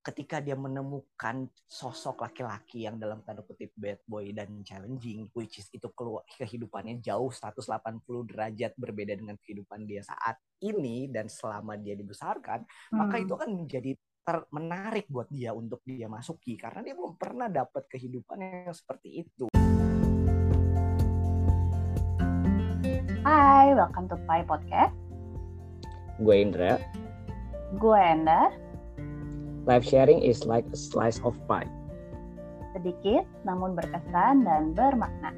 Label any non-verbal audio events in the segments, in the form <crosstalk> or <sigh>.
ketika dia menemukan sosok laki-laki yang dalam tanda kutip bad boy dan challenging which is itu keluar kehidupannya jauh 180 derajat berbeda dengan kehidupan dia saat ini dan selama dia dibesarkan hmm. maka itu akan menjadi ter menarik buat dia untuk dia masuki karena dia belum pernah dapat kehidupan yang seperti itu. Hai, welcome to Pai Podcast. Gue Indra. Gue Enda Live sharing is like a slice of pie. Sedikit namun berkesan dan bermakna.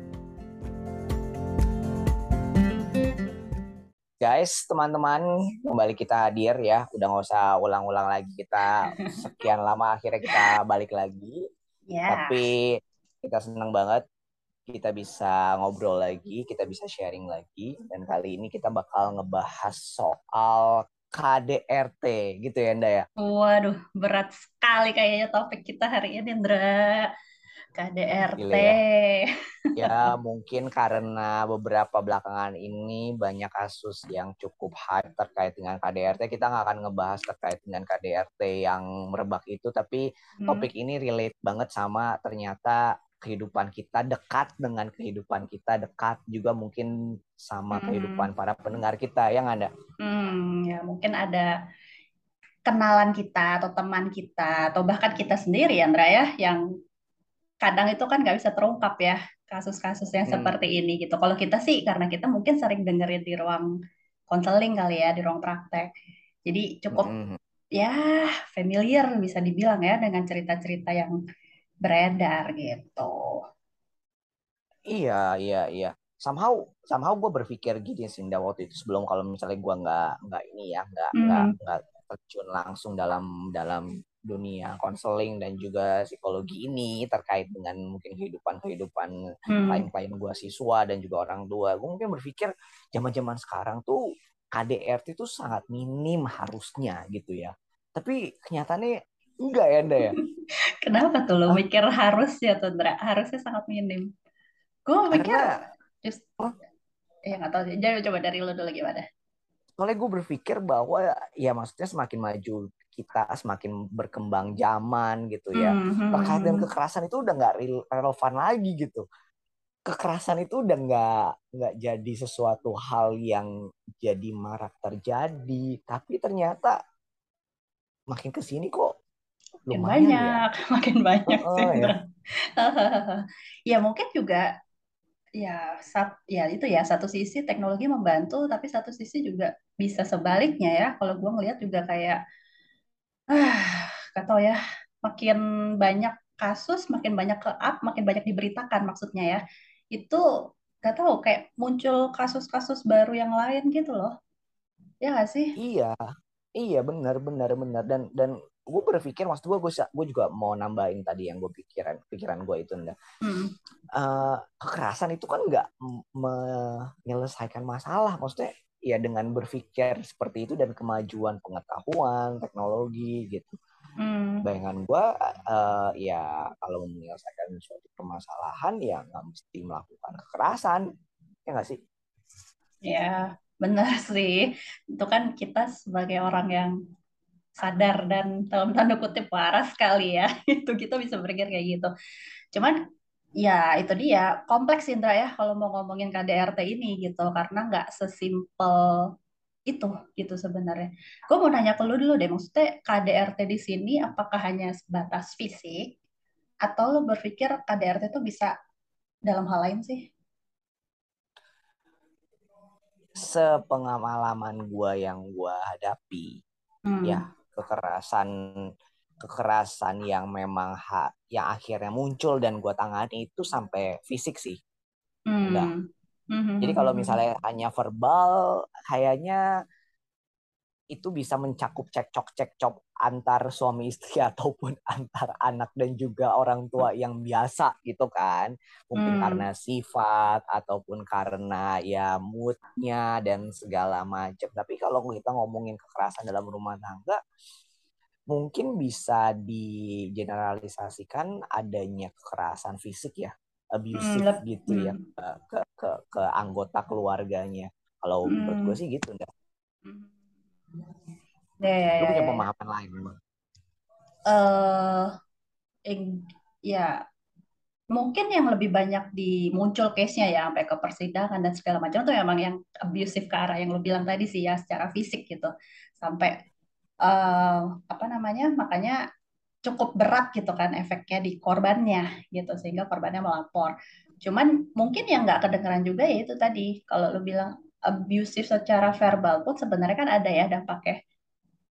Guys, teman-teman, kembali kita hadir ya. Udah nggak usah ulang-ulang lagi kita sekian lama akhirnya kita balik lagi. Yeah. Tapi kita senang banget kita bisa ngobrol lagi, kita bisa sharing lagi. Dan kali ini kita bakal ngebahas soal KDRT gitu ya Nda ya? Waduh, berat sekali kayaknya topik kita hari ini Ndra. KDRT. ya. ya mungkin karena beberapa belakangan ini banyak kasus yang cukup hype terkait dengan KDRT. Kita nggak akan ngebahas terkait dengan KDRT yang merebak itu, tapi hmm. topik ini relate banget sama ternyata kehidupan kita dekat dengan kehidupan kita dekat juga mungkin sama hmm. kehidupan para pendengar kita yang ada hmm, ya mungkin ada kenalan kita atau teman kita atau bahkan kita sendiri Andra ya yang kadang itu kan nggak bisa terungkap ya kasus-kasus yang hmm. seperti ini gitu kalau kita sih karena kita mungkin sering dengerin di ruang konseling kali ya di ruang praktek jadi cukup hmm. ya familiar bisa dibilang ya dengan cerita-cerita yang beredar gitu. Iya, iya, iya. Somehow, somehow gue berpikir gini sih waktu itu sebelum kalau misalnya gue nggak nggak ini ya nggak mm. nggak nggak terjun langsung dalam dalam dunia konseling dan juga psikologi ini terkait dengan mungkin kehidupan kehidupan hmm. klien-klien gue siswa dan juga orang tua gue mungkin berpikir zaman zaman sekarang tuh KDRT itu sangat minim harusnya gitu ya tapi kenyataannya Enggak ya, Anda ya? <laughs> Kenapa tuh lo mikir harus ya, Tundra? Harusnya sangat minim. Gue mikir just oh. ya nggak tahu jadi coba dari lo dulu gimana soalnya gue berpikir bahwa ya maksudnya semakin maju kita semakin berkembang zaman gitu ya mm-hmm. terkait dengan kekerasan itu udah nggak relevan lagi gitu kekerasan itu udah nggak nggak jadi sesuatu hal yang jadi marak terjadi tapi ternyata makin ke sini kok makin banyak, ya. <laughs> makin banyak oh, sih. Ya. <laughs> ya mungkin juga ya sat, ya itu ya satu sisi teknologi membantu tapi satu sisi juga bisa sebaliknya ya. Kalau gue ngelihat juga kayak ah <sighs> gak tau ya, makin banyak kasus, makin banyak ke up, makin banyak diberitakan maksudnya ya. Itu gak tau kayak muncul kasus-kasus baru yang lain gitu loh. Ya gak sih? Iya. Iya benar benar benar dan dan gue berpikir maksud gue gue juga mau nambahin tadi yang gue pikiran pikiran gue itu enggak hmm. uh, kekerasan itu kan nggak menyelesaikan masalah. Maksudnya ya dengan berpikir seperti itu dan kemajuan pengetahuan teknologi gitu. Hmm. bayangan gue uh, ya kalau menyelesaikan suatu permasalahan ya nggak mesti melakukan kekerasan. Ya nggak sih? Ya benar sih. Itu kan kita sebagai orang yang sadar dan dalam tanda kutip waras sekali ya <laughs> itu kita bisa berpikir kayak gitu cuman ya itu dia kompleks Indra ya kalau mau ngomongin KDRT ini gitu karena nggak sesimpel itu gitu sebenarnya. Gue mau nanya ke lu dulu deh, maksudnya KDRT di sini apakah hanya sebatas fisik atau lu berpikir KDRT itu bisa dalam hal lain sih? Sepengalaman gue yang gue hadapi, hmm. ya kekerasan kekerasan yang memang ha, yang akhirnya muncul dan gue tangani itu sampai fisik sih. Hmm. Mm-hmm. Jadi kalau misalnya hanya verbal, kayaknya itu bisa mencakup cekcok-cekcok antar suami istri <laughs> ataupun antar anak dan juga orang tua yang biasa gitu kan mungkin hmm. karena sifat ataupun karena ya moodnya dan segala macam tapi kalau kita ngomongin kekerasan dalam rumah tangga mungkin bisa digeneralisasikan adanya kekerasan fisik ya abusive hmm. gitu ya hmm. ke, ke ke anggota keluarganya kalau hmm. menurut gue sih gitu enggak Ya, ya, lu punya ya, pemahaman lain memang. uh, ya mungkin yang lebih banyak dimuncul case-nya ya sampai ke persidangan dan segala macam tuh memang yang abusive ke arah yang lo bilang tadi sih ya secara fisik gitu. Sampai uh, apa namanya makanya cukup berat gitu kan efeknya di korbannya gitu sehingga korbannya melapor. Cuman mungkin yang nggak kedengeran juga ya itu tadi kalau lo bilang abusive secara verbal pun sebenarnya kan ada ya dampaknya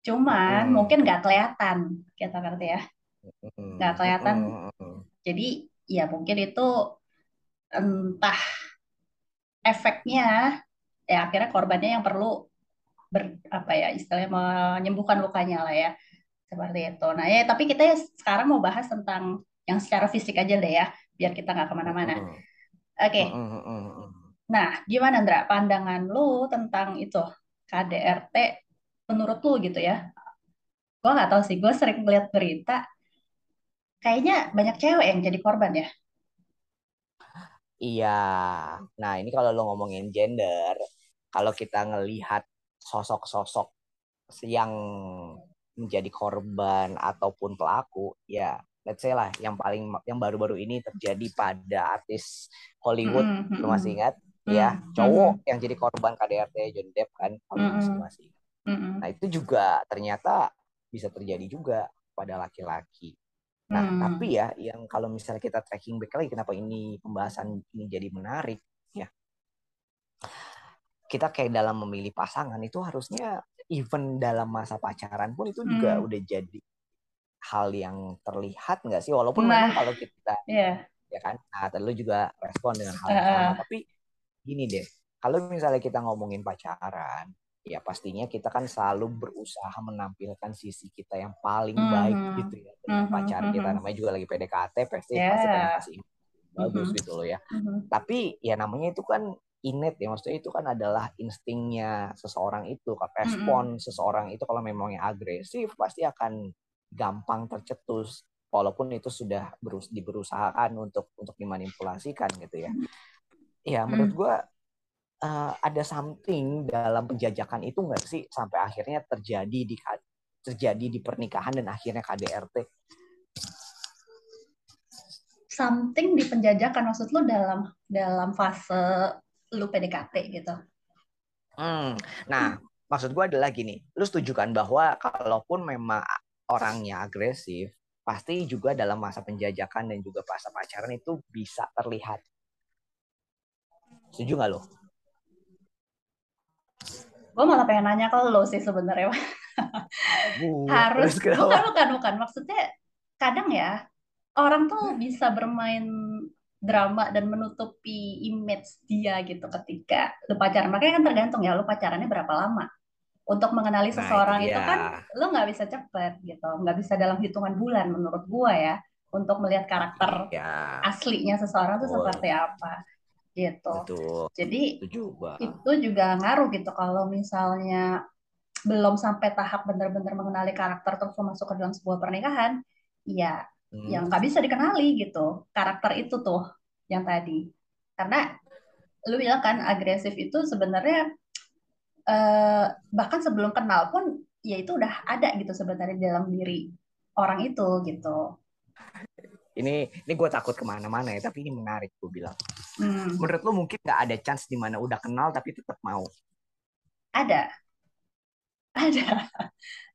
cuman hmm. mungkin nggak kelihatan kita ngerti ya nggak kelihatan jadi ya mungkin itu entah efeknya ya akhirnya korbannya yang perlu ber apa ya istilahnya menyembuhkan lukanya lah ya seperti itu. Nah ya tapi kita ya sekarang mau bahas tentang yang secara fisik aja deh ya biar kita nggak ke mana-mana. Oke. Okay. Nah gimana Andra pandangan lu tentang itu KDRT menurut lu gitu ya? Gue nggak tahu sih. Gue sering lihat berita kayaknya banyak cewek yang jadi korban ya. Iya. Nah, ini kalau lo ngomongin gender, kalau kita ngelihat sosok-sosok yang menjadi korban ataupun pelaku, ya let's say lah yang paling yang baru-baru ini terjadi pada artis Hollywood, mm -hmm. lo masih ingat? Mm -hmm. Ya, cowok mm -hmm. yang jadi korban KDRT Johnny Depp kan, kalau mm -hmm. Mm -hmm. Nah, itu juga ternyata bisa terjadi juga pada laki-laki. Nah, hmm. tapi ya yang kalau misalnya kita tracking back lagi kenapa ini pembahasan ini jadi menarik ya. Kita kayak dalam memilih pasangan itu harusnya even dalam masa pacaran pun itu juga hmm. udah jadi hal yang terlihat nggak sih walaupun nah, kalau kita yeah. ya kan nah lu juga respon dengan hal yang sama uh. tapi gini deh kalau misalnya kita ngomongin pacaran ya pastinya kita kan selalu berusaha menampilkan sisi kita yang paling mm -hmm. baik gitu ya dengan mm -hmm. pacar kita mm-hmm. namanya juga lagi PDKT pasti yeah. pasti pengen kasih bagus mm -hmm. gitu loh ya mm -hmm. tapi ya namanya itu kan innate ya maksudnya itu kan adalah instingnya seseorang itu respon mm -hmm. seseorang itu kalau memang yang agresif pasti akan gampang tercetus walaupun itu sudah berus diberusahakan untuk untuk dimanipulasikan gitu ya ya menurut gue uh, ada something dalam penjajakan itu nggak sih sampai akhirnya terjadi di terjadi di pernikahan dan akhirnya KDRT? Something di penjajakan maksud lu dalam dalam fase lu PDKT gitu? Hmm, nah maksud gue adalah gini, lu setuju kan bahwa kalaupun memang orangnya agresif, pasti juga dalam masa penjajakan dan juga masa pacaran itu bisa terlihat. Setuju nggak lo? gue malah pengen nanya ke lo sih sebenarnya. Harus. bukan bukan bukan. Maksudnya kadang ya orang tuh bisa bermain drama dan menutupi image dia gitu ketika lu pacaran. Makanya kan tergantung ya lu pacarannya berapa lama. Untuk mengenali nah, seseorang itu, itu kan lu nggak bisa cepet gitu. Nggak bisa dalam hitungan bulan menurut gue ya untuk melihat karakter ya. aslinya seseorang tuh seperti apa gitu. Betul. Jadi itu juga. itu juga ngaruh gitu kalau misalnya belum sampai tahap benar-benar mengenali karakter terus masuk ke dalam sebuah pernikahan, ya hmm. yang nggak bisa dikenali gitu karakter itu tuh yang tadi. Karena lu bilang kan agresif itu sebenarnya eh, bahkan sebelum kenal pun ya itu udah ada gitu sebenarnya dalam diri orang itu gitu ini ini gue takut ke mana-mana ya tapi ini menarik gue bilang hmm. menurut lo mungkin nggak ada chance di mana udah kenal tapi tetap mau? Ada. Ada.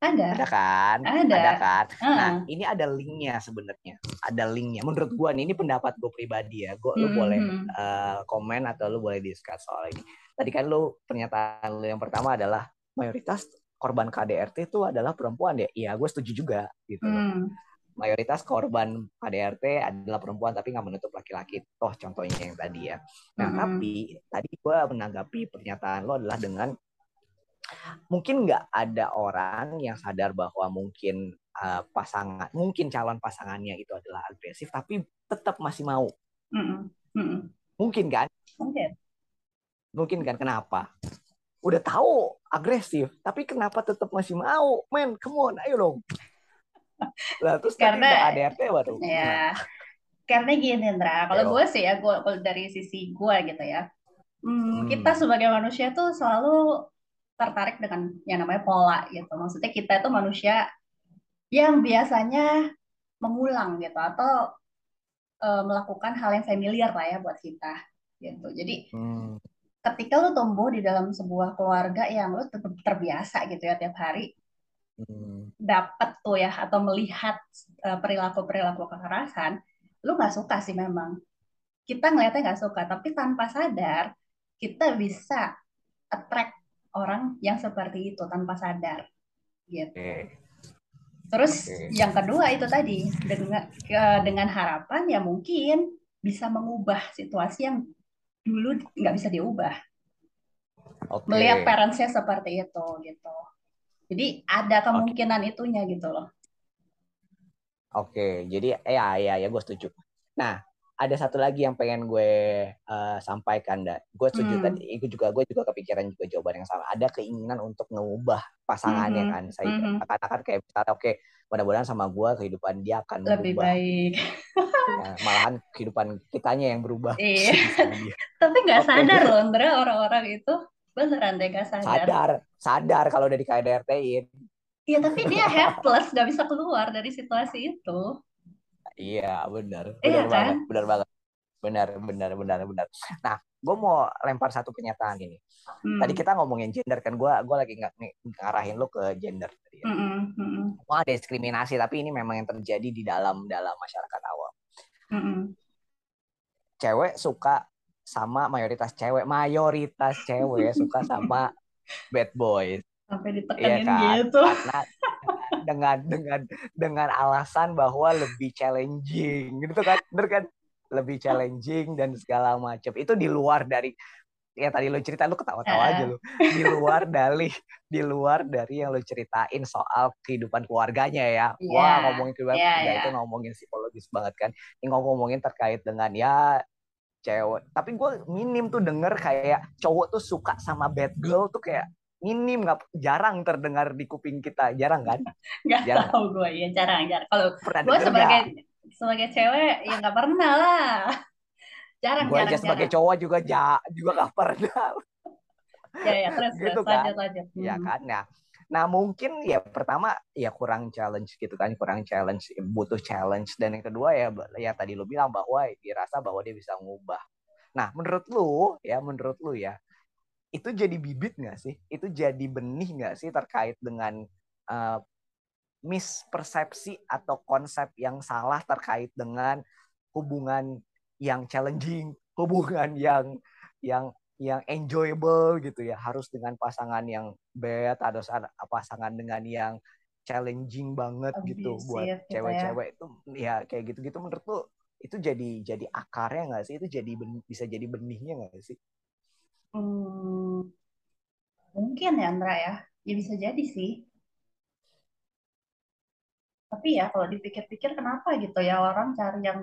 Ada. Ada kan? Ada, ada kan? Uh. nah ini ada linknya sebenarnya. Ada linknya. Menurut gue nih ini pendapat gue pribadi ya. Gue hmm. lo boleh uh, komen atau lo boleh discuss soal ini. Tadi kan lo pernyataan lo yang pertama adalah mayoritas korban KDRT itu adalah perempuan ya? Iya gue setuju juga gitu hmm mayoritas korban KDRT adalah perempuan tapi nggak menutup laki-laki. Toh contohnya yang tadi ya. Nah mm -hmm. tapi tadi gue menanggapi pernyataan lo adalah dengan mungkin nggak ada orang yang sadar bahwa mungkin uh, pasangan mungkin calon pasangannya itu adalah agresif tapi tetap masih mau. Mm -hmm. Mm -hmm. mungkin kan? Mungkin. Mungkin kan? Kenapa? Udah tahu agresif tapi kenapa tetap masih mau? Men come on ayo dong lah terus karena ADRT waduh. Ya. Karena gini Indra, kalau gue sih ya, gue kalau dari sisi gue gitu ya, hmm, hmm. kita sebagai manusia tuh selalu tertarik dengan yang namanya pola gitu. Maksudnya kita itu manusia yang biasanya mengulang gitu atau uh, melakukan hal yang familiar lah ya buat kita gitu. Jadi hmm. ketika lu tumbuh di dalam sebuah keluarga yang lu terbiasa gitu ya tiap hari hmm. dapat tuh ya atau melihat uh, perilaku-perilaku kekerasan, lu nggak suka sih memang. Kita ngeliatnya nggak suka, tapi tanpa sadar kita bisa attract orang yang seperti itu tanpa sadar gitu. Okay. Terus okay. yang kedua itu tadi dengan dengan harapan ya mungkin bisa mengubah situasi yang dulu nggak bisa diubah. Okay. Melihat parentsnya seperti itu gitu. Jadi ada kemungkinan okay. itunya gitu loh. Oke, okay. jadi ya ya ya gue setuju. Nah, ada satu lagi yang pengen gue uh, sampaikan dan gue setuju hmm. tadi itu juga gue juga kepikiran juga jawaban yang sama ada keinginan untuk mengubah pasangannya hmm. kan saya hmm. katakan kayak misalnya oke okay, mudah-mudahan sama gue kehidupan dia akan lebih berubah. baik ya, malahan kehidupan kitanya yang berubah iya <laughs> tapi nggak okay. sadar loh Andra orang-orang itu beneran deh gak sadar sadar sadar kalau udah di KDRT-in Iya tapi dia helpless nggak bisa keluar dari situasi itu Iya, benar. Benar iya, banget, kan? benar banget. Benar, benar, benar, benar. Nah, gue mau lempar satu pernyataan ini. Hmm. Tadi kita ngomongin gender kan, gue gue lagi nggak ngarahin lo ke gender. Ya. Hmm, hmm. Wah, diskriminasi, tapi ini memang yang terjadi di dalam dalam masyarakat awam. Hmm. Cewek suka sama mayoritas cewek, mayoritas cewek suka sama bad boys. Sampai ditekenin iya kan? gitu. Karena dengan dengan dengan alasan bahwa lebih challenging gitu kan bener kan lebih challenging dan segala macam itu di luar dari ya tadi lo cerita lo ketawa-tawa aja lo di luar dari di luar dari yang lo ceritain soal kehidupan keluarganya ya yeah. wah ngomongin yeah, keluarga yeah. itu ngomongin psikologis banget kan ini ngomongin terkait dengan ya cewek. Tapi gue minim tuh denger kayak cowok tuh suka sama bad girl tuh kayak minim nggak jarang terdengar di kuping kita. Jarang kan? <laughs> Nggak tahu gue ya jarang jarang. Kalau gue sebagai gak? sebagai cewek ya nggak pernah lah. <laughs> Jarang gue aja sebagai jarang. cowok juga ja, juga nggak pernah. <laughs> Ya ya terus gitu terus, kan? lanjut, lanjut. ya hmm. kan? Ya nah mungkin ya pertama ya kurang challenge gitu kan kurang challenge butuh challenge dan yang kedua ya ya tadi lo bilang bahwa dirasa bahwa dia bisa ngubah nah menurut lu ya menurut lu ya itu jadi bibit nggak sih? Itu jadi benih nggak sih terkait dengan uh, mispersepsi atau konsep yang salah terkait dengan hubungan yang challenging, hubungan yang yang yang enjoyable gitu ya, harus dengan pasangan yang bad, atau pasangan dengan yang challenging banget gitu buat gitu ya. cewek-cewek ya. itu ya kayak gitu-gitu menurut lu itu jadi jadi akarnya nggak sih? Itu jadi ben, bisa jadi benihnya nggak sih? Hmm, mungkin ya Andra ya, ya bisa jadi sih. Tapi ya kalau dipikir-pikir kenapa gitu ya orang cari yang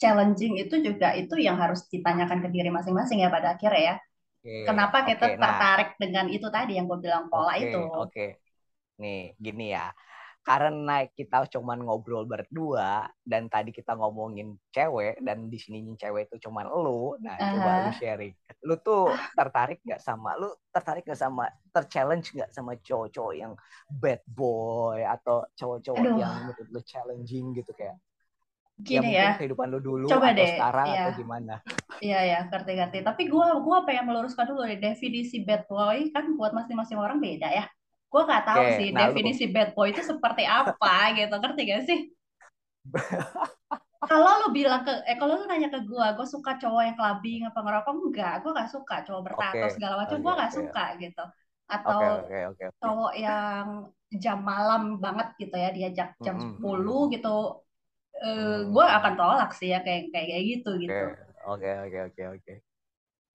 challenging itu juga itu yang harus ditanyakan ke diri masing-masing ya pada akhirnya ya. Oke, Kenapa kita oke. Nah, tertarik dengan itu tadi yang gue bilang pola oke, itu. oke. Nih, gini ya karena kita cuman ngobrol berdua dan tadi kita ngomongin cewek dan di sini cewek itu cuman lu nah uh. coba lu sharing lu tuh tertarik nggak sama lu tertarik nggak sama terchallenge nggak sama cowok-cowok yang bad boy atau cowok-cowok yang menurut lu challenging gitu kayak Gini ya, ya kehidupan lu dulu Coba atau deh, sekarang ya. atau gimana? Iya ya, ngerti-ngerti. Tapi gue gua pengen meluruskan dulu deh definisi bad boy kan buat masing-masing orang beda ya gue gak tahu okay, sih nah, definisi lu... bad boy itu seperti apa gitu ngerti gak sih <laughs> kalau lu bilang ke eh kalau lu nanya ke gue gue suka cowok yang clubbing apa ngerokok enggak gue gak suka cowok bertato okay. segala macam okay, gue gak okay. suka gitu atau okay, okay, okay, okay. cowok yang jam malam banget gitu ya diajak jam mm -hmm. 10 gitu uh, mm. gue akan tolak sih ya kayak kayak gitu gitu oke oke oke oke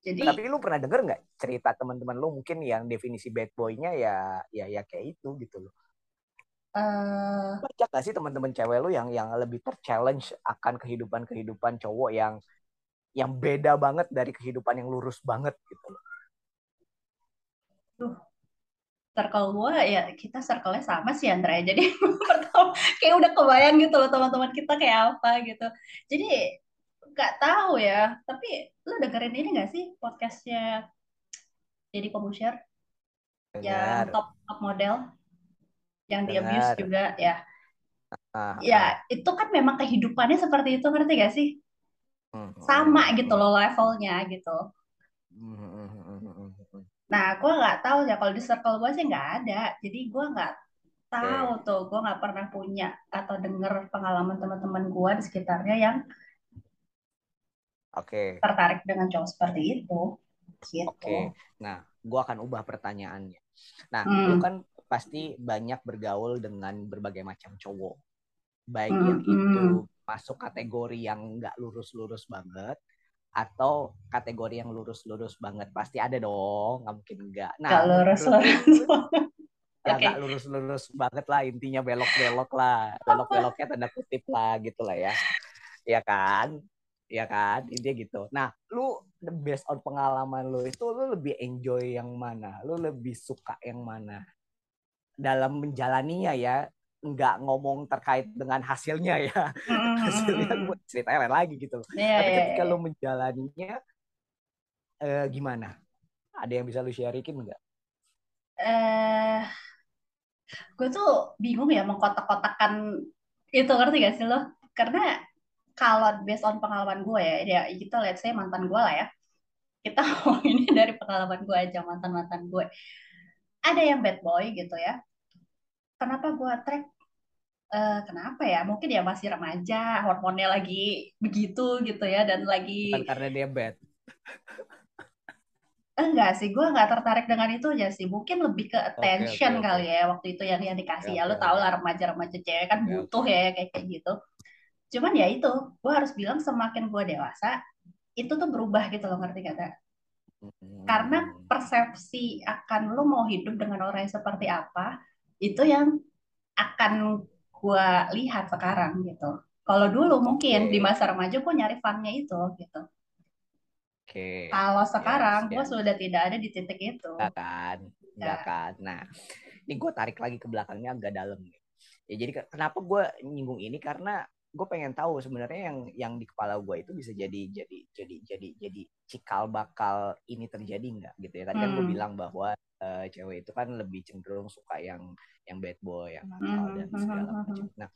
jadi tapi lu pernah denger nggak cerita teman-teman lu mungkin yang definisi bad boy-nya ya ya ya kayak itu gitu loh. Uh, Baca gak sih teman-teman cewek lu yang yang lebih terchallenge akan kehidupan-kehidupan cowok yang yang beda banget dari kehidupan yang lurus banget gitu loh. Duh, circle gue ya kita circle-nya sama sih Andrea. Jadi <laughs> pertama kayak udah kebayang gitu loh teman-teman kita kayak apa gitu. Jadi nggak tahu ya. Tapi lu dengerin ini nggak sih podcastnya jadi Komusher yang top top model. Yang di abuse juga ya. Uh, ya uh. itu kan memang kehidupannya seperti itu ngerti gak sih? Hmm, sama hmm, gitu hmm. loh levelnya gitu nah gue nggak tahu ya kalau di circle gue sih nggak ada jadi gue nggak tahu okay. tuh gue nggak pernah punya atau denger pengalaman teman-teman gue di sekitarnya yang Oke. Okay. tertarik dengan cowok seperti itu gitu. Oke. Okay. Nah, gue akan ubah pertanyaannya. Nah, hmm. lu kan pasti banyak bergaul dengan berbagai macam cowok. Baik hmm. yang itu masuk kategori yang nggak lurus-lurus banget atau kategori yang lurus-lurus banget? Pasti ada dong nggak mungkin enggak nah gak lurus-lurus. ya okay. gak lurus-lurus banget lah intinya belok-belok lah. Belok-beloknya tanda kutip lah gitu lah ya. Ya kan? Ya kan? Intinya gitu. Nah lu based on pengalaman lu itu lu lebih enjoy yang mana? Lu lebih suka yang mana? Dalam menjalaninya ya nggak ngomong terkait dengan hasilnya ya mm-hmm. <laughs> hasilnya gue ceritanya lain lagi gitu yeah, tapi yeah, ketika yeah. lu menjalaninya eh, gimana ada yang bisa lu sharein nggak eh gue tuh bingung ya mengkotak-kotakan itu ngerti gak sih lo karena kalau based on pengalaman gue ya, ya kita lihat saya mantan gue lah ya. Kita <laughs> ini dari pengalaman gue aja mantan-mantan gue. Ada yang bad boy gitu ya. Kenapa gue track? Uh, kenapa ya? Mungkin ya masih remaja, hormonnya lagi begitu gitu ya, dan lagi. Bukan karena dia bad. Enggak sih, gue nggak tertarik dengan itu aja sih. Mungkin lebih ke attention okay, okay, kali okay. ya waktu itu yang yang dikasih okay, ya. Lo tau lah remaja-remaja cewek kan okay, butuh okay. ya kayak kayak gitu cuman ya itu gue harus bilang semakin gue dewasa itu tuh berubah gitu loh ngerti hmm. karena persepsi akan lo mau hidup dengan orang yang seperti apa itu yang akan gue lihat sekarang gitu kalau dulu mungkin di masa remaja gue nyari funnya itu gitu Oke. Kalau sekarang yes, gue yes. sudah tidak ada di titik itu. Enggak kan, enggak ya. kan. Nah, ini gue tarik lagi ke belakangnya agak dalam Ya jadi kenapa gue nyinggung ini karena gue pengen tahu sebenarnya yang yang di kepala gue itu bisa jadi jadi jadi jadi jadi cikal bakal ini terjadi nggak gitu ya tadi kan gue hmm. bilang bahwa uh, cewek itu kan lebih cenderung suka yang yang bad boy yang nakal hmm. dan segala macam nah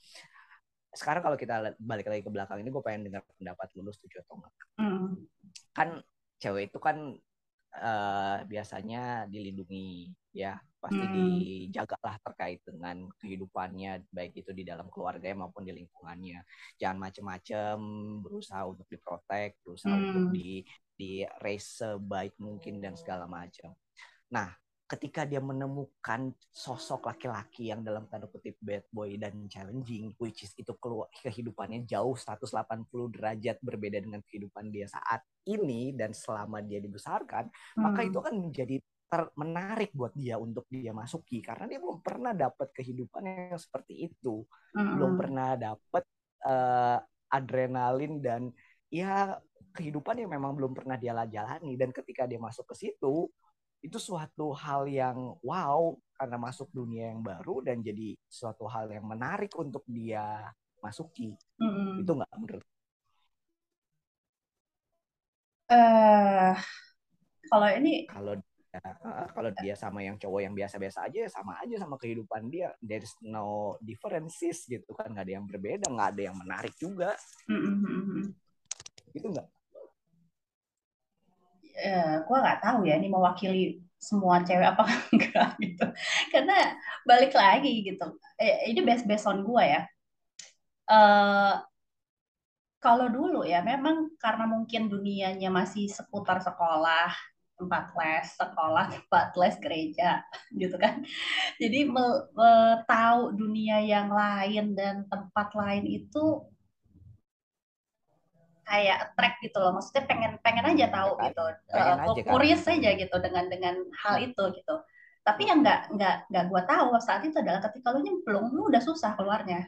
sekarang kalau kita balik lagi ke belakang ini gue pengen dengar pendapat lu setuju atau enggak hmm. kan cewek itu kan uh, biasanya dilindungi ya pasti hmm. dijagalah terkait dengan kehidupannya baik itu di dalam keluarga maupun di lingkungannya jangan macem-macem berusaha untuk diprotek berusaha hmm. untuk di di raise sebaik mungkin dan segala macam nah ketika dia menemukan sosok laki-laki yang dalam tanda kutip bad boy dan challenging which is itu keluar kehidupannya jauh 180 derajat berbeda dengan kehidupan dia saat ini dan selama dia dibesarkan hmm. maka itu akan menjadi ter menarik buat dia untuk dia masuki karena dia belum pernah dapat kehidupan yang seperti itu mm-hmm. belum pernah dapat uh, adrenalin dan ya kehidupan yang memang belum pernah dia jalani dan ketika dia masuk ke situ itu suatu hal yang wow karena masuk dunia yang baru dan jadi suatu hal yang menarik untuk dia masuki. Mm-hmm. itu nggak menurut? Uh, kalau ini kalau ya, kalau dia sama yang cowok yang biasa-biasa aja sama aja sama kehidupan dia. There's no differences gitu kan. Nggak ada yang berbeda nggak ada yang menarik juga. Mm-hmm. gitu nggak ya gue nggak tahu ya ini mewakili semua cewek apa <laughs> enggak gitu. Karena balik lagi gitu. Eh, ini best best on gue ya. Uh, kalau dulu ya memang karena mungkin dunianya masih seputar sekolah tempat les sekolah, <laughs> tempat les gereja, gitu kan. Jadi tahu dunia yang lain dan tempat lain itu kayak track gitu loh. Maksudnya pengen pengen aja tahu gitu, pengen uh, curious saja gitu dengan dengan hal itu gitu. Tapi yang nggak nggak nggak gue tahu saat itu adalah ketika lu nyemplung, lu udah susah keluarnya.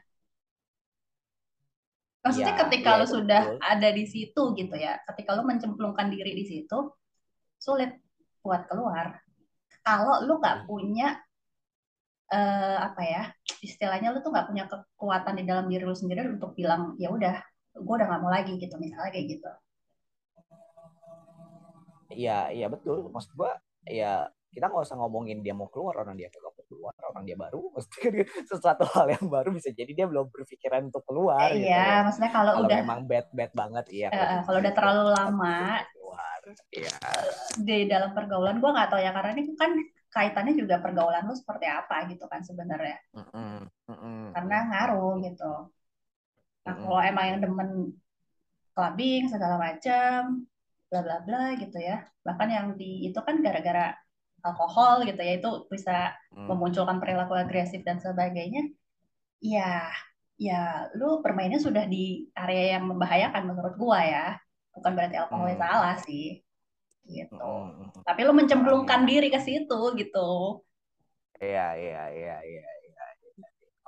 Maksudnya ya, ketika ya, lu sudah betul. ada di situ gitu ya, ketika lu mencemplungkan diri di situ, sulit buat keluar kalau lu nggak punya uh, apa ya istilahnya lu tuh nggak punya kekuatan di dalam diri lu sendiri untuk bilang ya udah gue udah nggak mau lagi gitu misalnya kayak gitu. Iya, iya betul. Maksud gue, ya kita nggak usah ngomongin dia mau keluar orang dia kagak mau keluar orang dia baru. <laughs> Maksudnya sesuatu hal yang baru bisa jadi dia belum berpikiran untuk keluar gitu iya maksudnya kalau, kalau udah memang bad bad banget iya uh, kalau udah terlalu lama keluar iya. di dalam pergaulan gue nggak tahu ya karena ini kan kaitannya juga pergaulan lu seperti apa gitu kan sebenarnya. Mm -mm, mm -mm, karena ngaruh gitu nah kalau emang yang demen clubbing segala macam bla bla bla gitu ya bahkan yang di itu kan gara-gara alkohol gitu ya itu bisa hmm. memunculkan perilaku agresif dan sebagainya ya ya lu permainnya sudah di area yang membahayakan menurut gua ya bukan berarti alkoholnya hmm. salah sih gitu hmm. hmm, hmm. tapi lu mencemplungkan diri ke situ gitu iya iya iya iya iya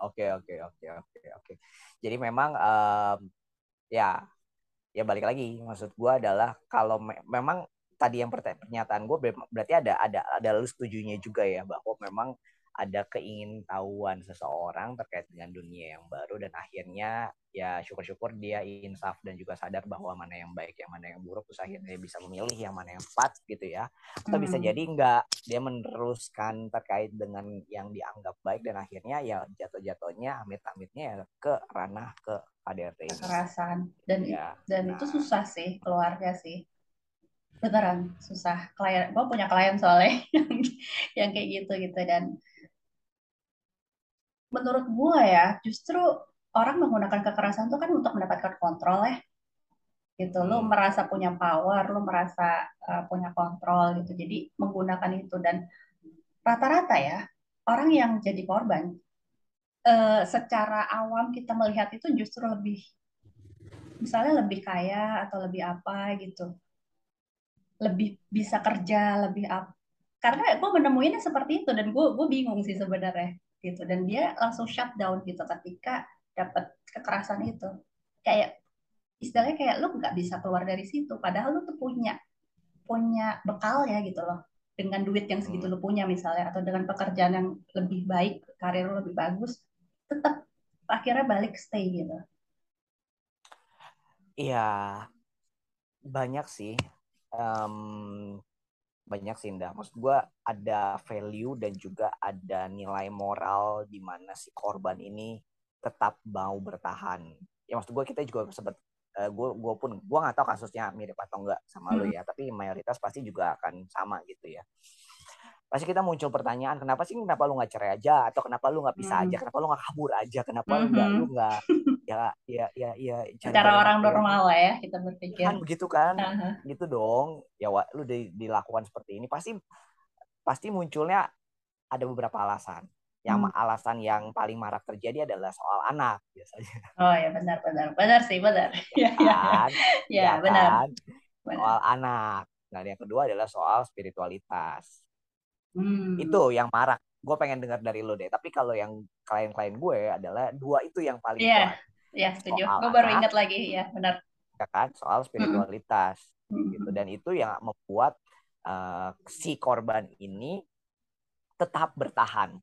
oke oke oke oke oke. Jadi memang um, ya ya balik lagi. Maksud gua adalah kalau me memang tadi yang pernyataan gue berarti ada ada ada lu setujunya juga ya bahwa memang ada keingintahuan seseorang terkait dengan dunia yang baru dan akhirnya ya syukur-syukur dia insaf dan juga sadar bahwa mana yang baik yang mana yang buruk terus akhirnya bisa memilih yang mana yang tepat gitu ya atau hmm. bisa jadi enggak dia meneruskan terkait dengan yang dianggap baik dan akhirnya ya jatuh-jatuhnya amit-amitnya ya ke ranah ke KDRT ini. kekerasan dan ya, dan nah. itu susah sih keluarga sih beneran susah klien gue punya klien soalnya <laughs> yang kayak gitu gitu dan menurut gue ya justru orang menggunakan kekerasan itu kan untuk mendapatkan kontrol ya. Gitu lo hmm. merasa punya power lo merasa uh, punya kontrol gitu. Jadi menggunakan itu dan rata-rata ya orang yang jadi korban uh, secara awam kita melihat itu justru lebih misalnya lebih kaya atau lebih apa gitu. Lebih bisa kerja lebih up karena gue menemuinya seperti itu dan gue gue bingung sih sebenarnya gitu. Dan dia langsung shutdown gitu ketika dapat kekerasan itu. Kayak istilahnya kayak lu nggak bisa keluar dari situ. Padahal lu tuh punya punya bekal ya gitu loh. Dengan duit yang segitu lu punya misalnya atau dengan pekerjaan yang lebih baik karir lu lebih bagus tetap akhirnya balik stay gitu. Iya banyak sih. Um, banyak sih Indah. Maksud gue ada value dan juga ada nilai moral di mana si korban ini tetap mau bertahan. Ya maksud gue kita juga sempat uh, gue gue pun gue nggak tahu kasusnya mirip atau enggak sama hmm. lo ya, tapi mayoritas pasti juga akan sama gitu ya pasti kita muncul pertanyaan kenapa sih? Kenapa lu nggak cerai aja? Atau kenapa lu nggak bisa aja? Hmm. kenapa lu nggak kabur aja? Kenapa mm -hmm. lu nggak lu <laughs> nggak ya ya ya ya cara orang normal lah ya kita berpikir. Kan begitu kan? Uh -huh. gitu dong. Ya lu di, dilakukan seperti ini pasti pasti munculnya ada beberapa alasan. Yang hmm. alasan yang paling marak terjadi adalah soal anak biasanya. Oh ya benar benar. Benar sih benar. <laughs> Ya, ya, kan? ya, ya, benar. Kan? soal anak. Nah yang kedua adalah soal spiritualitas Hmm. Itu yang marak. Gue pengen dengar dari lo deh. Tapi kalau yang klien-klien gue adalah dua itu yang paling yeah. kuat. Iya, setuju. Gue baru ingat lagi, ya benar. Ya kan, soal spiritualitas. Hmm. Gitu. Dan itu yang membuat uh, si korban ini tetap bertahan.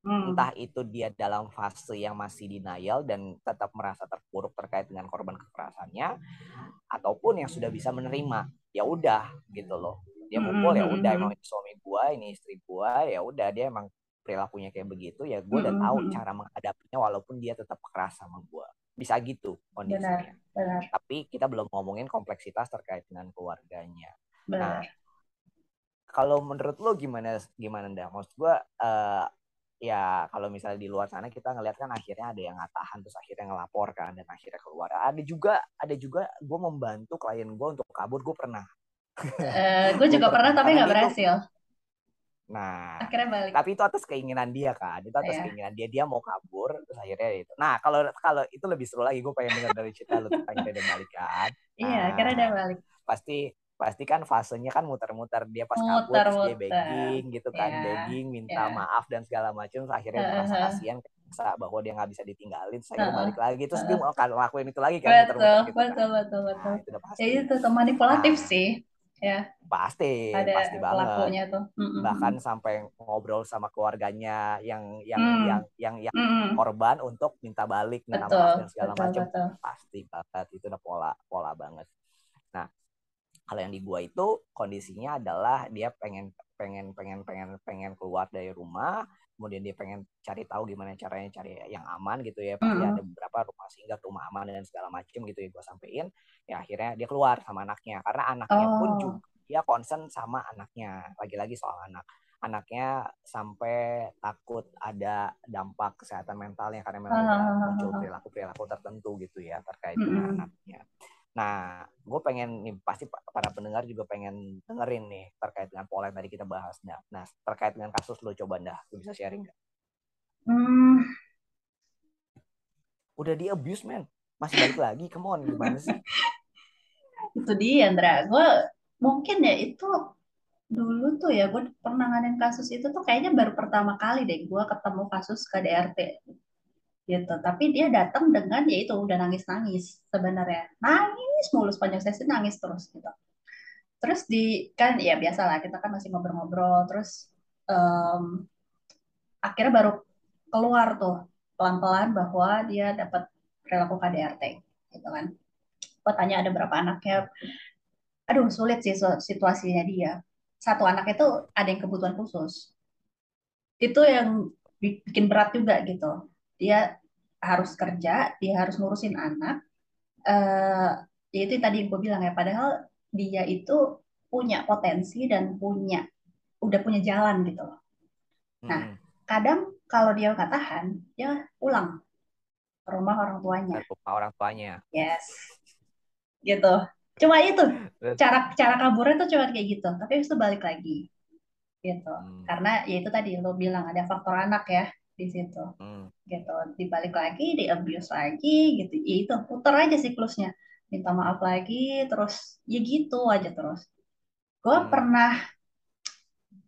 Hmm. Entah itu dia dalam fase yang masih denial dan tetap merasa terpuruk terkait dengan korban kekerasannya, ataupun yang sudah bisa menerima. Ya udah gitu loh dia mukul ya udah emang ini suami gua ini istri gua ya udah dia emang perilakunya kayak begitu ya gue udah tahu cara menghadapinya walaupun dia tetap keras sama gue bisa gitu kondisinya benar, benar. tapi kita belum ngomongin kompleksitas terkait dengan keluarganya benar. nah kalau menurut lo gimana gimana dah maksud gue uh, ya kalau misalnya di luar sana kita ngeliat kan akhirnya ada yang ngatahan terus akhirnya ngelapor kan dan akhirnya keluar ada juga ada juga gue membantu klien gue untuk kabur gue pernah Uh, eh, gue juga pernah tapi nggak berhasil. Nah, akhirnya balik. Tapi itu atas keinginan dia kan, itu atas yeah. keinginan dia dia mau kabur terus akhirnya itu. Nah kalau kalau itu lebih seru lagi gue pengen dengar dari cerita lu tentang dia balik kan. Iya, nah, akhirnya dia balik. Pasti pasti kan fasenya kan muter-muter dia pas kabur muter, dia begging gitu kan, yeah. begging minta yeah. maaf dan segala macam akhirnya -huh. merasa kasihan bahwa dia nggak bisa ditinggalin saya uh balik lagi terus uh dia mau lakuin itu lagi kan betul muter -muter gitu betul, kan. betul betul nah, itu ya itu manipulatif nah, sih ya pasti ada pasti banget tuh. Bahkan sampai ngobrol sama keluarganya yang yang mm. yang yang yang mm. korban untuk minta balik minta maaf dan segala macam pasti banget itu udah pola pola banget nah kalau yang di gua itu kondisinya adalah dia pengen pengen pengen pengen pengen keluar dari rumah kemudian dia pengen cari tahu gimana caranya cari yang aman gitu ya pasti mm. ada beberapa rumah singgah rumah aman dan segala macam gitu ya gue sampein ya akhirnya dia keluar sama anaknya karena anaknya oh. pun juga dia concern sama anaknya lagi-lagi soal anak anaknya sampai takut ada dampak kesehatan mentalnya karena memang uh. muncul perilaku perilaku tertentu gitu ya terkait dengan anaknya Nah, gue pengen nih pasti para pendengar juga pengen dengerin nih terkait dengan pola yang tadi kita bahas. Nah, nah terkait dengan kasus lo coba dah, lo bisa sharing nggak? Hmm. Udah di abuse man, masih balik lagi, come on, gimana sih? <laughs> itu dia, Andra. Gue mungkin ya itu dulu tuh ya gue penanganan kasus itu tuh kayaknya baru pertama kali deh gue ketemu kasus KDRT gitu. Tapi dia datang dengan ya itu udah nangis nangis sebenarnya. Nangis mulu sepanjang sesi nangis terus gitu. Terus di kan ya biasa lah kita kan masih ngobrol-ngobrol. Terus um, akhirnya baru keluar tuh pelan-pelan bahwa dia dapat perilaku KDRT gitu kan. Gue tanya ada berapa anaknya. Aduh sulit sih situasinya dia. Satu anak itu ada yang kebutuhan khusus. Itu yang bikin berat juga gitu. Dia harus kerja, dia harus ngurusin anak. Uh, ya itu tadi yang gue bilang ya, padahal dia itu punya potensi dan punya udah punya jalan gitu loh. Nah, hmm. kadang kalau dia nggak tahan, dia pulang ke rumah orang tuanya. Ke rumah orang tuanya. Yes, gitu. Cuma itu cara cara kaburnya tuh cuma kayak gitu. Tapi itu balik lagi, gitu. Hmm. Karena ya itu tadi lo bilang ada faktor anak ya di situ. Hmm. gitu. Dibalik lagi di abuse lagi gitu. Ya itu putar aja siklusnya. Minta maaf lagi terus ya gitu aja terus. Gue hmm. pernah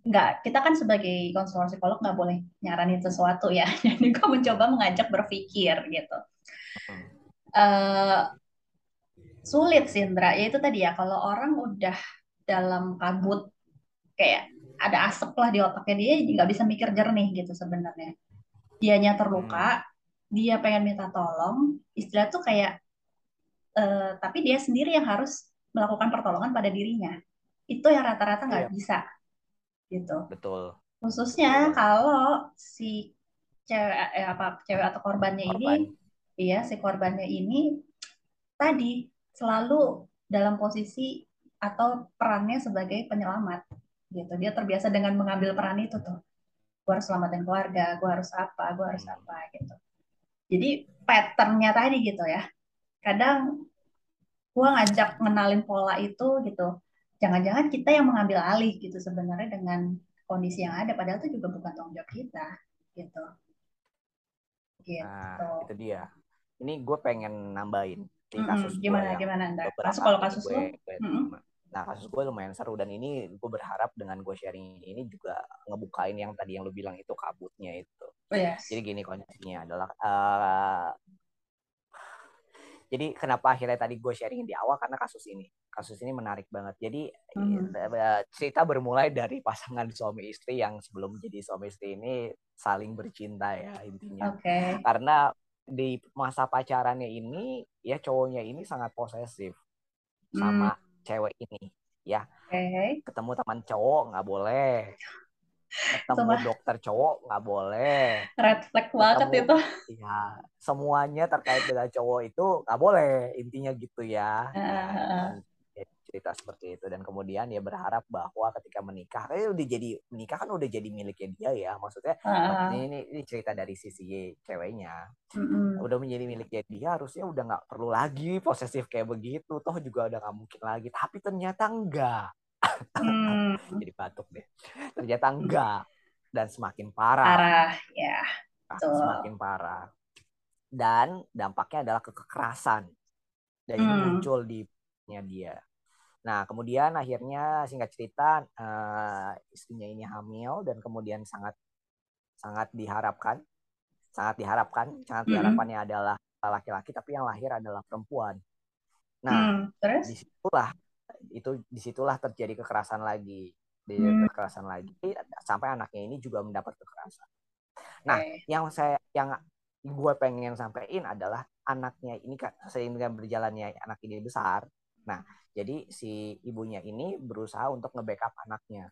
nggak kita kan sebagai konselor psikolog nggak boleh nyaranin sesuatu ya. <laughs> Jadi gue mencoba mengajak berpikir gitu. Hmm. uh, sulit sih Indra ya itu tadi ya kalau orang udah dalam kabut kayak ada asap lah di otaknya dia nggak bisa mikir jernih gitu sebenarnya dianya terluka, hmm. dia pengen minta tolong, istilah tuh kayak uh, tapi dia sendiri yang harus melakukan pertolongan pada dirinya. Itu yang rata-rata nggak iya. bisa, gitu. Betul. Khususnya Betul. kalau si cewek eh, apa cewek atau korbannya Korban. ini, iya si korbannya ini tadi selalu dalam posisi atau perannya sebagai penyelamat, gitu. Dia terbiasa dengan mengambil peran itu tuh gue harus selamatin keluarga gue harus apa gue harus hmm. apa gitu. Jadi patternnya tadi gitu ya. Kadang gue ngajak ngenalin pola itu gitu. Jangan-jangan kita yang mengambil alih gitu sebenarnya dengan kondisi yang ada padahal itu juga bukan tanggung jawab kita gitu. Gitu. Nah, itu dia. Ini gue pengen nambahin di kasus mm -hmm. gimana gimana anda masuk kalau kasus gue, gue mm -hmm. Nah kasus gue lumayan seru dan ini gue berharap dengan gue sharing ini juga ngebukain yang tadi yang lu bilang itu kabutnya itu. Oh, yes. Jadi gini kondisinya adalah uh, jadi kenapa akhirnya tadi gue sharing di awal karena kasus ini kasus ini menarik banget jadi hmm. cerita bermulai dari pasangan suami istri yang sebelum jadi suami istri ini saling bercinta ya intinya okay. karena di masa pacarannya ini ya cowoknya ini sangat posesif sama hmm cewek ini ya. Okay. ketemu teman cowok nggak boleh. Ketemu Sama. dokter cowok nggak boleh. Red flag banget itu. Ya semuanya terkait dengan cowok itu nggak boleh intinya gitu ya. Uh, cerita seperti itu. Dan kemudian dia berharap bahwa ketika menikah eh udah jadi menikah kan udah jadi miliknya dia ya. Maksudnya uh, ini, ini cerita dari sisi ceweknya. Uh, udah menjadi miliknya dia harusnya udah nggak perlu lagi posesif kayak begitu. Toh juga udah nggak mungkin lagi. Tapi ternyata enggak. Hmm. <laughs> jadi batuk deh. Ternyata enggak. Dan semakin parah. Parah ya. Semakin parah. Dan dampaknya adalah kekerasan. Dan hmm. muncul di dia Nah, kemudian akhirnya singkat cerita uh, istrinya ini hamil dan kemudian sangat sangat diharapkan, sangat diharapkan, sangat mm-hmm. diharapkannya adalah laki-laki tapi yang lahir adalah perempuan. Nah, mm, terus di situlah itu di situlah terjadi kekerasan lagi, di mm. kekerasan lagi sampai anaknya ini juga mendapat kekerasan. Nah, okay. yang saya yang gue pengen sampaikan adalah anaknya ini kan sehingga berjalannya anak ini besar, Nah, jadi si ibunya ini berusaha untuk nge-backup anaknya.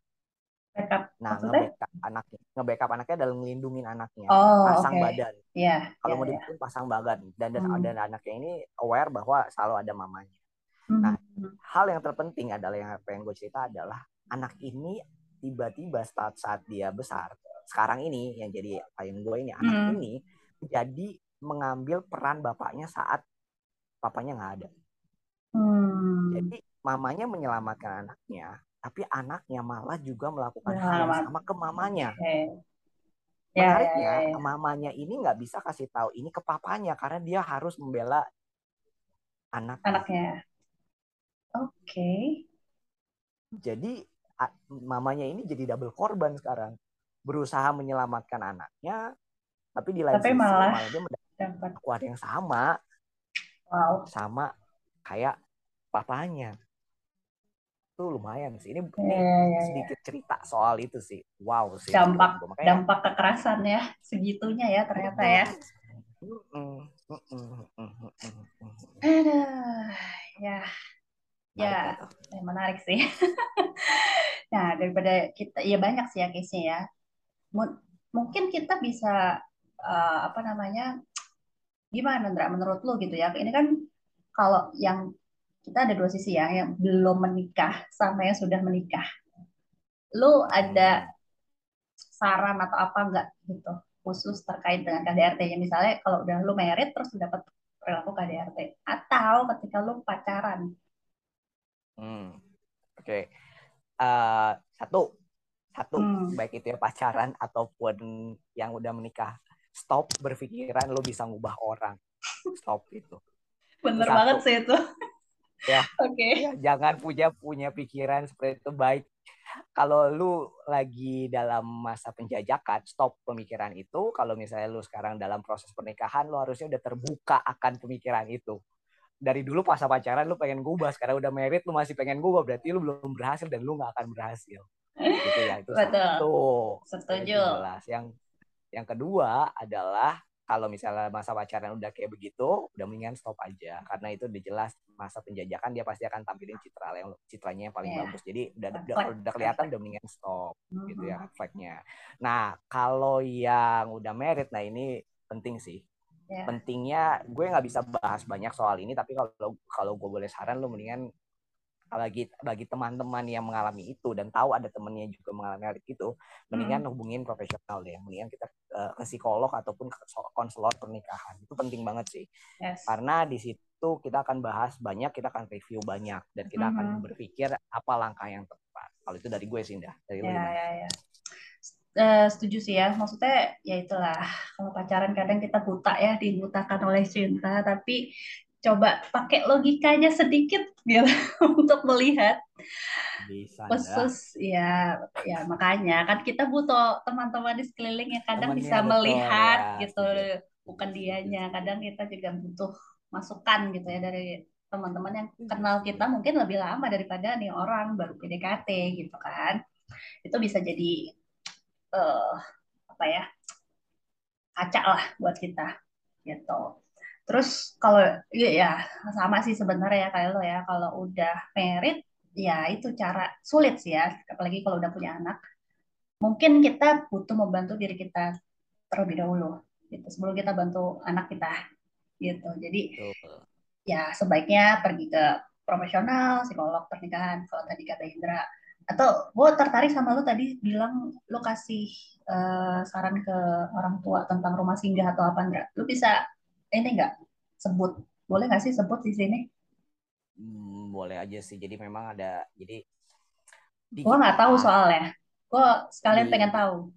Backup. Nah, nge-backup anaknya, nge-backup anaknya dalam melindungi anaknya, oh, pasang okay. badan. Iya. Yeah, Kalau yeah, mau yeah. pasang badan dan dan, hmm. dan anaknya ini aware bahwa selalu ada mamanya. Nah, hmm. hal yang terpenting adalah yang pengen gue cerita adalah anak ini tiba-tiba saat saat dia besar, sekarang ini yang jadi klien gue ini anak hmm. ini jadi mengambil peran bapaknya saat papanya nggak ada. Jadi mamanya menyelamatkan anaknya, tapi anaknya malah juga melakukan hal yang sama ke mamanya. Okay. Ya, Menariknya, ya, ya, ya. mamanya ini nggak bisa kasih tahu ini ke papanya karena dia harus membela anak anaknya. Oke. Okay. Jadi mamanya ini jadi double korban sekarang. Berusaha menyelamatkan anaknya, tapi di lain tapi sisi malah, malah dia mendapat yang sama. Wow. Sama kayak papanya. Itu lumayan sih. Ini, ya, ini ya, sedikit ya. cerita soal itu sih. Wow sih. Dampak Makanya, dampak kekerasan ya segitunya ya ternyata ya. Aduh, ya ya, ya menarik sih. <laughs> nah daripada kita ya banyak sih ya case-nya ya. M mungkin kita bisa uh, apa namanya gimana Ndra menurut lu gitu ya ini kan kalau yang kita ada dua sisi ya yang belum menikah sama yang sudah menikah lu ada saran atau apa enggak gitu khusus terkait dengan KDRT-nya misalnya kalau udah lu merit terus dapat perilaku KDRT atau ketika lu pacaran Hmm. Oke. Okay. Uh, eh, satu, satu hmm. baik itu ya pacaran ataupun yang udah menikah, stop berpikiran lo bisa ngubah orang. Stop itu. Bener satu. banget sih itu. Ya. Oke. Okay. Ya, jangan punya punya pikiran seperti itu baik. Kalau lu lagi dalam masa penjajakan, stop pemikiran itu. Kalau misalnya lu sekarang dalam proses pernikahan, lu harusnya udah terbuka akan pemikiran itu dari dulu pas pacaran lu pengen gubah sekarang udah merit lu masih pengen gubah berarti lu belum berhasil dan lu nggak akan berhasil gitu ya itu Betul. satu setuju yang yang kedua adalah kalau misalnya masa pacaran udah kayak begitu udah mendingan stop aja karena itu udah jelas masa penjajakan dia pasti akan tampilin citra yang citranya yang paling yeah. bagus jadi udah udah, udah kelihatan udah mendingan stop mm-hmm. gitu ya refleksnya nah kalau yang udah merit nah ini penting sih yeah. pentingnya gue nggak bisa bahas banyak soal ini tapi kalau kalau gue boleh saran lo mendingan bagi bagi teman-teman yang mengalami itu dan tahu ada temennya juga mengalami hal itu mendingan hmm. hubungin profesional deh mendingan kita uh, ke psikolog ataupun ke konselor pernikahan. Itu penting banget sih. Yes. karena di situ kita akan bahas banyak kita akan review banyak dan kita hmm. akan berpikir apa langkah yang tepat. Kalau itu dari gue sih Indah. Dari ya, ya, ya. Uh, setuju sih ya. Maksudnya ya itulah. Kalau pacaran kadang kita buta ya dibutakan oleh cinta. Tapi coba pakai logikanya sedikit gitu <laughs> untuk melihat bisa khusus ya ya makanya. Kan kita butuh teman-teman di sekeliling yang kadang Temennya bisa betul, melihat ya, gitu bukan dianya. Kadang kita juga butuh masukan gitu ya dari teman-teman yang kenal kita mungkin lebih lama daripada nih orang baru PDKT gitu kan. Itu bisa jadi uh, apa ya kaca lah buat kita gitu. Terus kalau ya, ya sama sih sebenarnya ya kayak lo ya. Kalau udah merit ya itu cara sulit sih ya apalagi kalau udah punya anak. Mungkin kita butuh membantu diri kita terlebih dahulu gitu sebelum kita bantu anak kita gitu. Jadi ya sebaiknya pergi ke profesional, psikolog pernikahan kalau tadi kata Indra. Atau gue tertarik sama lo tadi bilang lo kasih uh, saran ke orang tua tentang rumah singgah atau apa enggak lo bisa ini enggak sebut. Boleh nggak sih sebut di sini hmm, boleh aja sih jadi memang ada jadi gue nggak tahu soalnya gue sekalian di, pengen tahu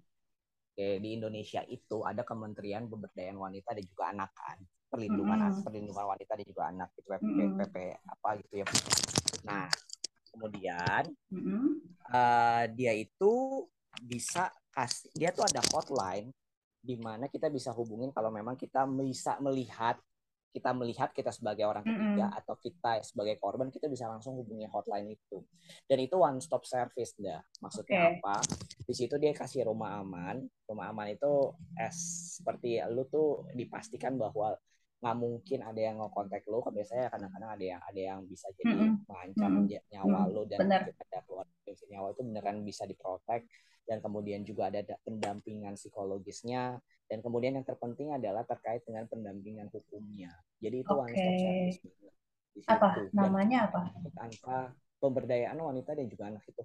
oke di Indonesia itu ada Kementerian Pemberdayaan Wanita dan juga anak kan perlindungan mm -hmm. perlindungan wanita dan juga anak itu PP, mm -hmm. PP apa gitu ya nah kemudian mm-hmm. uh, dia itu bisa kasih dia tuh ada hotline di mana kita bisa hubungin kalau memang kita bisa melihat kita melihat kita sebagai orang ketiga mm-hmm. atau kita sebagai korban kita bisa langsung hubungi hotline itu dan itu one stop service dah maksudnya okay. apa di situ dia kasih rumah aman rumah aman itu es seperti lu tuh dipastikan bahwa nggak mungkin ada yang ngekontak lo kan biasanya kadang-kadang ada yang ada yang bisa jadi mm -hmm. mengancam mm -hmm. nyawa lo dan Bener. ada keluar nyawa itu beneran bisa diprotek dan kemudian juga ada pendampingan psikologisnya. Dan kemudian yang terpenting adalah terkait dengan pendampingan hukumnya. Jadi itu okay. one stop service apa? Dan namanya apa? tanpa pemberdayaan wanita dan juga anak itu.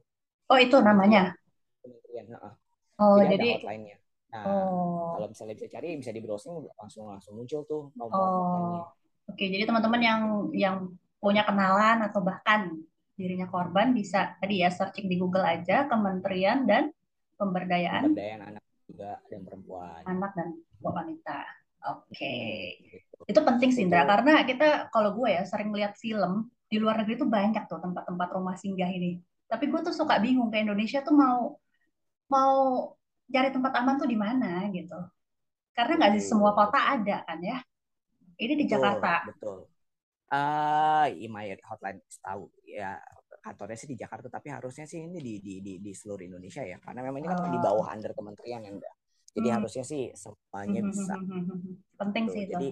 Oh itu namanya? Kementerian nah, oh jadi, hotline-nya. Nah, oh. kalau misalnya bisa cari bisa di browsing langsung langsung muncul tuh nomor oh. Oke, jadi teman-teman yang yang punya kenalan atau bahkan dirinya korban bisa tadi ya searching di Google aja Kementerian dan Pemberdayaan Pemberdayaan anak juga dan perempuan. Anak dan wanita. Oke. Okay. Gitu. Itu penting sih Indra karena kita kalau gue ya sering lihat film di luar negeri tuh banyak tuh tempat-tempat rumah singgah ini. Tapi gue tuh suka bingung ke Indonesia tuh mau mau cari tempat aman tuh di mana gitu. Karena nggak di semua kota ada kan ya. Ini di Jakarta. Betul. Ah, uh, email hotline tahu ya kantornya sih di Jakarta tapi harusnya sih ini di di di, di seluruh Indonesia ya karena memang ini kan oh. di bawah under kementerian yang enggak. Jadi hmm. harusnya sih semuanya hmm, hmm, bisa. Hmm, Penting Tuh. sih itu. Jadi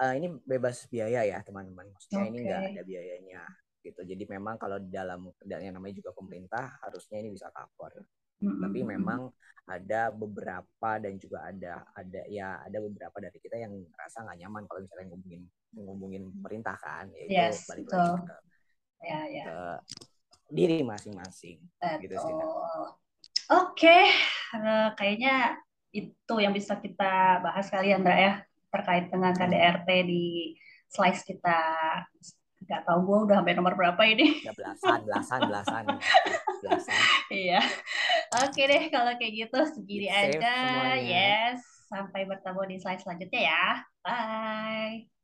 uh, ini bebas biaya ya teman-teman. Maksudnya okay. ini enggak ada biayanya gitu. Jadi memang kalau di dalam yang namanya juga pemerintah harusnya ini bisa cover. Mm-hmm. Tapi memang ada beberapa dan juga ada ada ya ada beberapa dari kita yang rasa nggak nyaman kalau misalnya ngomongin ngomongin pemerintah kan yaitu yes, balik lagi ke, ya, ya. ke diri masing-masing gitu sih. Oke, okay. uh, kayaknya itu yang bisa kita bahas kali Andra ya terkait dengan KDRT di slice kita. Nggak tahu gue udah sampai nomor berapa ini. Ya, belasan belasan belasan. Belasan. Iya. Oke deh kalau kayak gitu segini aja. yes sampai bertemu di slide selanjutnya ya. Bye